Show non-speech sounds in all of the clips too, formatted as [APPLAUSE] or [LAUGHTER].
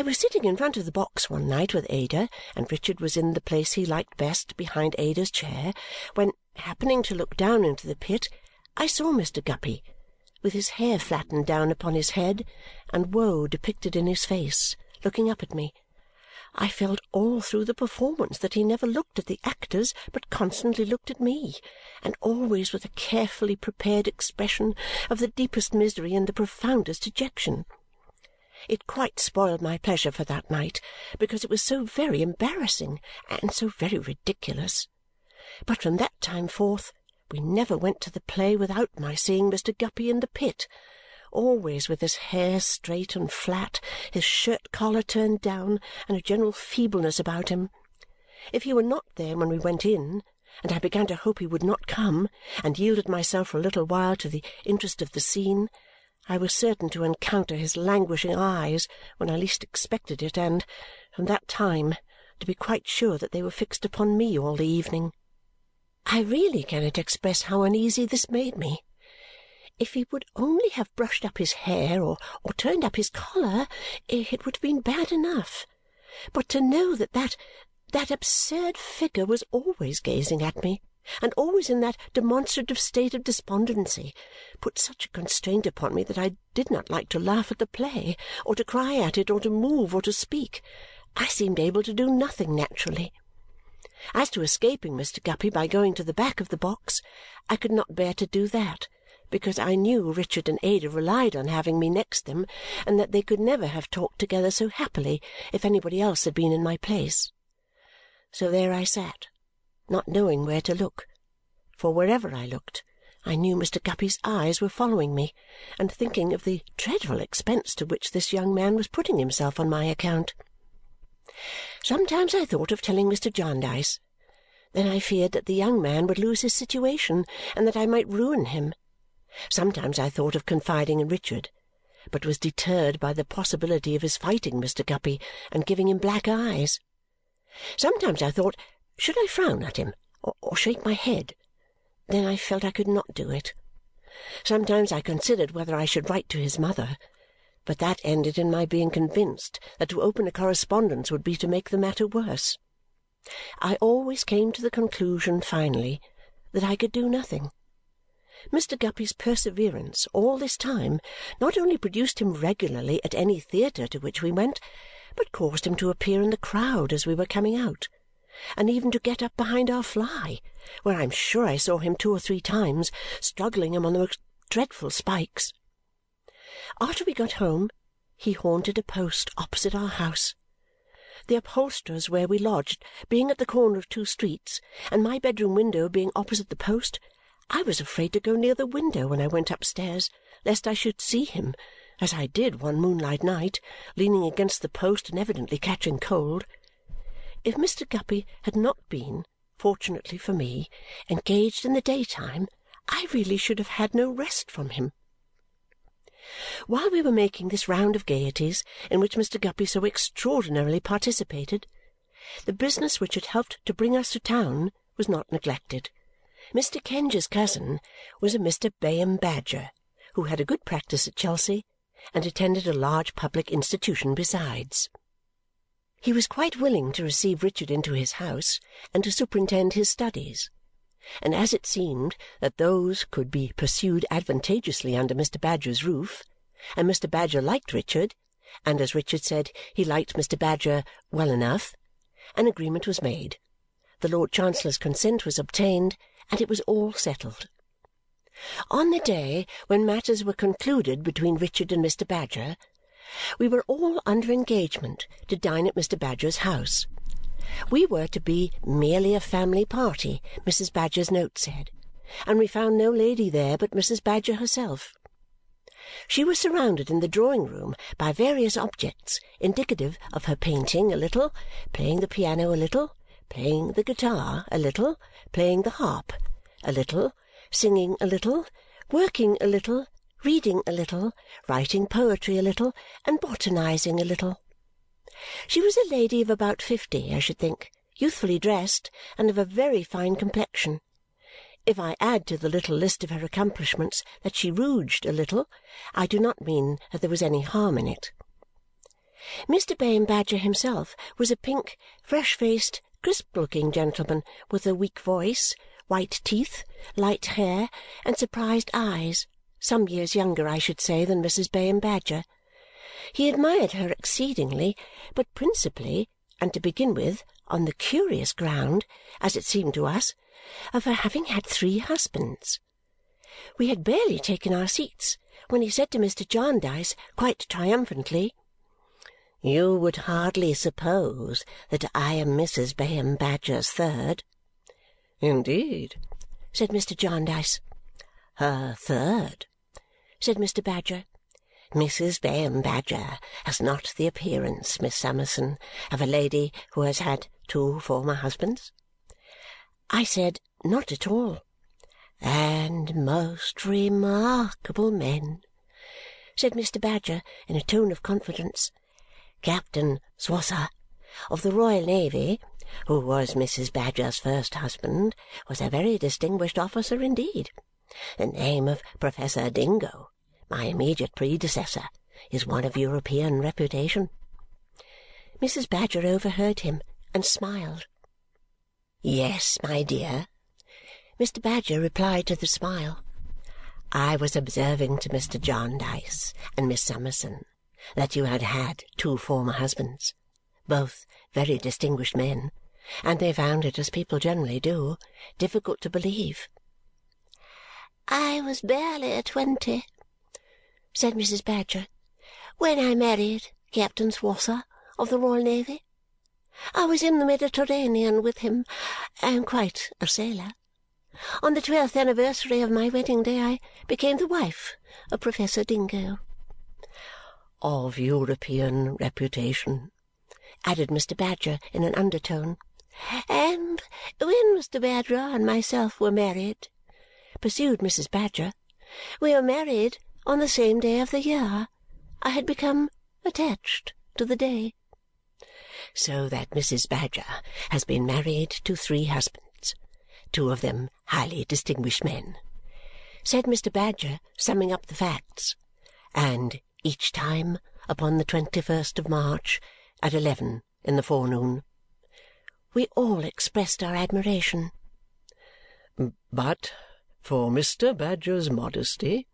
I was sitting in front of the box one night with Ada, and Richard was in the place he liked best behind Ada's chair, when, happening to look down into the pit, I saw Mr. Guppy, with his hair flattened down upon his head and woe depicted in his face, looking up at me. I felt all through the performance that he never looked at the actors but constantly looked at me, and always with a carefully prepared expression of the deepest misery and the profoundest dejection. It quite spoiled my pleasure for that night because it was so very embarrassing and so very ridiculous. But from that time forth we never went to the play without my seeing Mr. Guppy in the pit, always with his hair straight and flat, his shirt collar turned down, and a general feebleness about him. If he were not there when we went in, and I began to hope he would not come, and yielded myself for a little while to the interest of the scene, I was certain to encounter his languishing eyes when I least expected it, and, from that time, to be quite sure that they were fixed upon me all the evening. I really cannot express how uneasy this made me. If he would only have brushed up his hair or, or turned up his collar, eh, it would have been bad enough. But to know that that, that absurd figure was always gazing at me and always in that demonstrative state of despondency, put such a constraint upon me that I did not like to laugh at the play, or to cry at it, or to move, or to speak. I seemed able to do nothing naturally. As to escaping Mr. Guppy by going to the back of the box, I could not bear to do that, because I knew Richard and Ada relied on having me next them and that they could never have talked together so happily if anybody else had been in my place. So there I sat not knowing where to look. For wherever I looked, I knew Mr. Guppy's eyes were following me, and thinking of the dreadful expense to which this young man was putting himself on my account. Sometimes I thought of telling Mr. Jarndyce. Then I feared that the young man would lose his situation and that I might ruin him. Sometimes I thought of confiding in Richard, but was deterred by the possibility of his fighting Mr. Guppy and giving him black eyes. Sometimes I thought should I frown at him or, shake my head? Then I felt I could not do it. Sometimes I considered whether I should write to his mother, but that ended in my being convinced that to open a correspondence would be to make the matter worse. I always came to the conclusion finally that I could do nothing. Mr. Guppy's perseverance all this time not only produced him regularly at any theatre to which we went, but caused him to appear in the crowd as we were coming out and even to get up behind our fly, where I am sure I saw him two or three times struggling among the most dreadful spikes. After we got home, he haunted a post opposite our house. The upholsterer's where we lodged being at the corner of two streets, and my bedroom window being opposite the post, I was afraid to go near the window when I went upstairs, lest I should see him, as I did one moonlight night, leaning against the post and evidently catching cold. If Mr. Guppy had not been, fortunately for me, engaged in the daytime, I really should have had no rest from him. While we were making this round of gaieties in which Mr. Guppy so extraordinarily participated, the business which had helped to bring us to town was not neglected. Mr. Kenge's cousin was a Mr. Bayham Badger, who had a good practice at Chelsea and attended a large public institution besides. He was quite willing to receive Richard into his house and to superintend his studies, and as it seemed that those could be pursued advantageously under Mr. Badger's roof, and Mr. Badger liked Richard, and as Richard said he liked Mr. Badger well enough, an agreement was made, the Lord Chancellor's consent was obtained, and it was all settled. On the day when matters were concluded between Richard and Mr. Badger we were all under engagement to dine at Mr. Badger's house. We were to be merely a family party, Mrs. Badger's note said, and we found no lady there but Mrs. Badger herself. She was surrounded in the drawing-room by various objects indicative of her painting a little, playing the piano a little, playing the guitar a little, playing the harp a little, singing a little, working a little, reading a little, writing poetry a little, and botanizing a little. She was a lady of about fifty, I should think, youthfully dressed, and of a very fine complexion. If I add to the little list of her accomplishments that she rouged a little, I do not mean that there was any harm in it. Mr. Bayham Badger himself was a pink, fresh-faced, crisp-looking gentleman with a weak voice, white teeth, light hair, and surprised eyes, some years younger, I should say, than Mrs. Bayham Badger. He admired her exceedingly, but principally, and to begin with, on the curious ground, as it seemed to us, of her having had three husbands. We had barely taken our seats when he said to Mr. Jarndyce quite triumphantly, "You would hardly suppose that I am Mrs. Bayham Badger's third?" "Indeed?" said Mr. Jarndyce. "Her third," said Mr. Badger. "Mrs. Bayham Badger has not the appearance, Miss Summerson, of a lady who has had two former husbands?" I said, Not at all. "And most remarkable men," said Mr. Badger in a tone of confidence. Captain Swosser, of the Royal Navy, who was Mrs. Badger's first husband, was a very distinguished officer indeed. The name of Professor Dingo, my immediate predecessor, is one of European reputation." Mrs. Badger overheard him and smiled. "Yes, my dear," Mr. Badger replied to the smile. "I was observing to Mr. Jarndyce and Miss Summerson that you had had two former husbands, both very distinguished men, and they found it, as people generally do, difficult to believe." "I was barely twenty," said Mrs. Badger, "when I married Captain Swosser of the Royal Navy. I was in the Mediterranean with him. I am quite a sailor. On the twelfth anniversary of my wedding day I became the wife of Professor Dingo of European reputation," added Mr. Badger in an undertone. "And when Mr. Badger and myself were married," pursued Mrs. Badger, "we were married on the same day of the year. I had become attached to the day." "So that Mrs. Badger has been married to three husbands, two of them highly distinguished men," said Mr. Badger, summing up the facts, "and each time upon the twenty-first of March at eleven in the forenoon." We all expressed our admiration. "But for Mr. Badger's modesty,"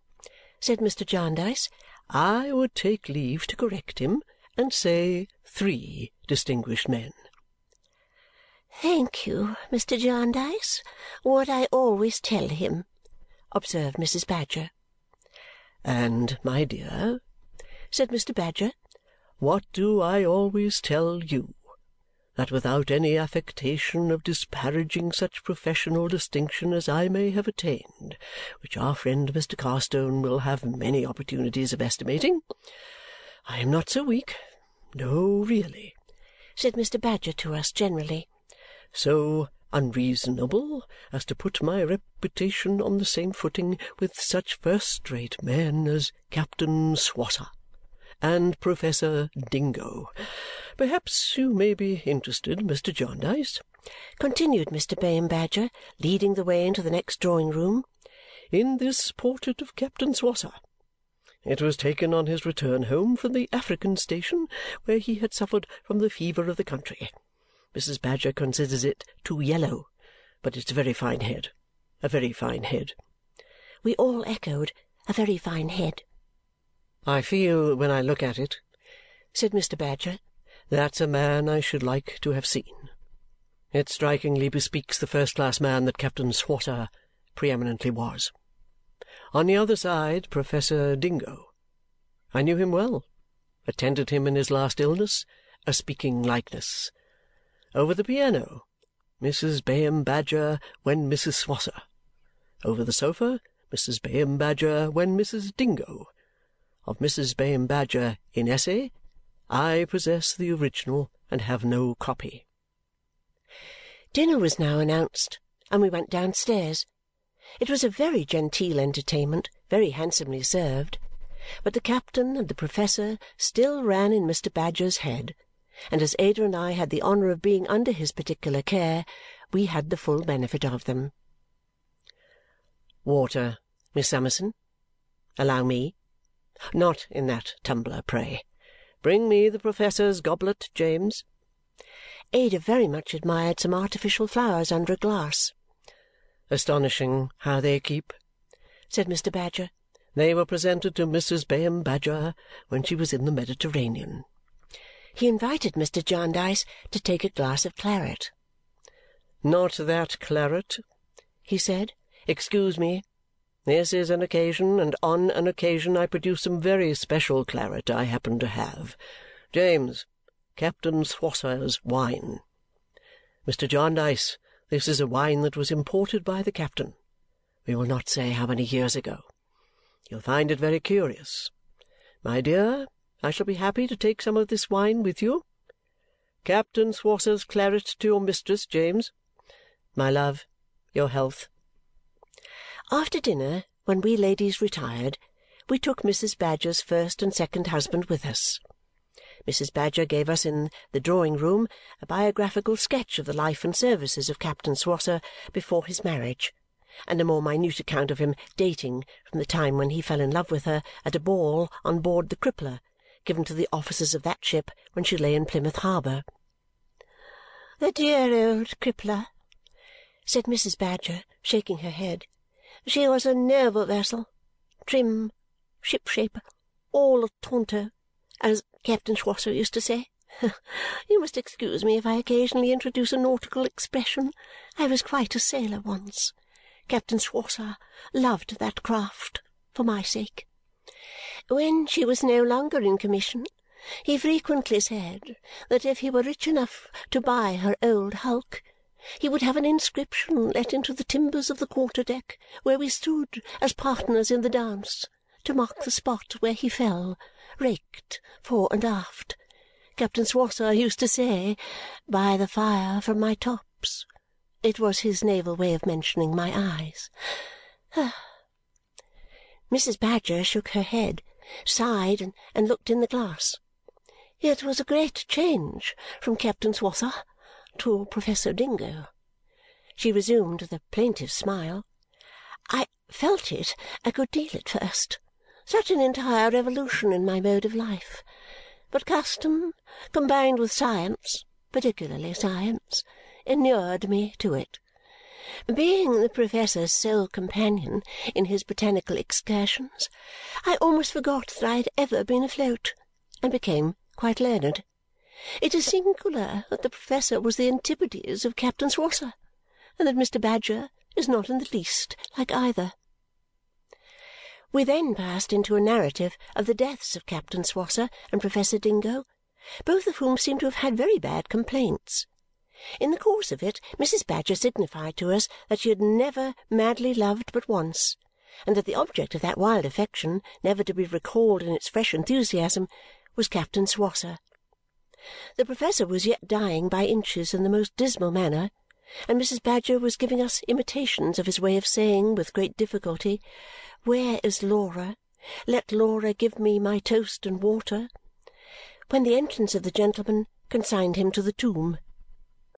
said Mr. Jarndyce, "I would take leave to correct him and say three distinguished men." "Thank you, Mr. Jarndyce. What I always tell him," observed Mrs. Badger. "And, my dear," said Mr. Badger, "what do I always tell you? That without any affectation of disparaging such professional distinction as I may have attained, which our friend Mr. Carstone will have many opportunities of estimating, I am not so weak no, really," said Mr. Badger to us generally, "so unreasonable as to put my reputation on the same footing with such first-rate men as Captain Swosser and Professor Dingo. Perhaps you may be interested, Mr. Jarndyce," continued Mr. Bayham Badger, leading the way into the next drawing-room, "in this portrait of Captain Swosser. It was taken on his return home from the African station, where he had suffered from the fever of the country. Mrs. Badger considers it too yellow, but it's a very fine head, a very fine head." We all echoed, "A very fine head." "I feel when I look at it," said Mr. Badger, "that's a man I should like to have seen. It strikingly bespeaks the first-class man that Captain Swosser pre eminently was. On the other side, Professor Dingo. I knew him well, attended him in his last illness, a speaking likeness. Over the piano, Mrs. Bayham Badger when Mrs. Swosser. Over the sofa, Mrs. Bayham Badger when Mrs. Dingo of Mrs. Bayham Badger in esse, I possess the original and have no copy. Dinner was now announced, and we went downstairs. It was a very genteel entertainment, very handsomely served, but the captain and the professor still ran in Mr. Badger's head, and as Ada and I had the honour of being under his particular care, we had the full benefit of them. Water, Miss Summerson. Allow me. Not in that tumbler, pray. Bring me the professor's goblet, James. Ada very much admired some artificial flowers under a glass. Astonishing how they keep, said Mr. Badger. They were presented to Mrs. Bayham Badger when she was in the Mediterranean. He invited Mr. Jarndyce to take a glass of claret. Not that claret, he said. Excuse me. This is an occasion, and on an occasion I produce some very special claret I happen to have. James, Captain Swosser's wine. Mr. Jarndyce, this is a wine that was imported by the captain. We will not say how many years ago. You'll find it very curious. My dear, I shall be happy to take some of this wine with you. Captain Swosser's claret to your mistress, James. My love, your health. After dinner, when we ladies retired, we took Mrs. Badger's first and second husband with us. Mrs. Badger gave us in the drawing-room a biographical sketch of the life and services of Captain Swosser before his marriage, and a more minute account of him dating from the time when he fell in love with her at a ball on board the Crippler, given to the officers of that ship when she lay in Plymouth Harbour. "The dear old Crippler!" said Mrs. Badger, shaking her head. She was a noble vessel, trim, ship-shape, all a taunto, as Captain Swosser used to say. [LAUGHS] You must excuse me if I occasionally introduce a nautical expression. I was quite a sailor once. Captain Swosser loved that craft for my sake. When she was no longer in commission, he frequently said that if he were rich enough to buy her old hulk, he would have an inscription let into the timbers of the quarter-deck where we stood as partners in the dance to mark the spot where he fell, raked fore and aft. Captain Swosser used to say, by the fire from my tops. It was his naval way of mentioning my eyes. [SIGHS] Mrs. Badger shook her head, sighed, and, looked in the glass. It was a great change from Captain Swosser to Professor Dingo. She resumed with a plaintive smile. I felt it a good deal at first. Such an entire revolution in my mode of life. But custom, combined with science, particularly science, inured me to it. Being the professor's sole companion in his botanical excursions, I almost forgot that I had ever been afloat, and became quite learned. It is singular that the professor was the antipodes of Captain Swosser, and that Mr. Badger is not in the least like either. We then passed into a narrative of the deaths of Captain Swosser and Professor Dingo, both of whom seemed to have had very bad complaints. In the course of it, Mrs. Badger signified to us that she had never madly loved but once, and that the object of that wild affection, never to be recalled in its fresh enthusiasm, was Captain Swosser. The professor was yet dying by inches in the most dismal manner, and Mrs. Badger was giving us imitations of his way of saying with great difficulty, "Where is Laura? Let Laura give me my toast and water," when the entrance of the gentleman consigned him to the tomb,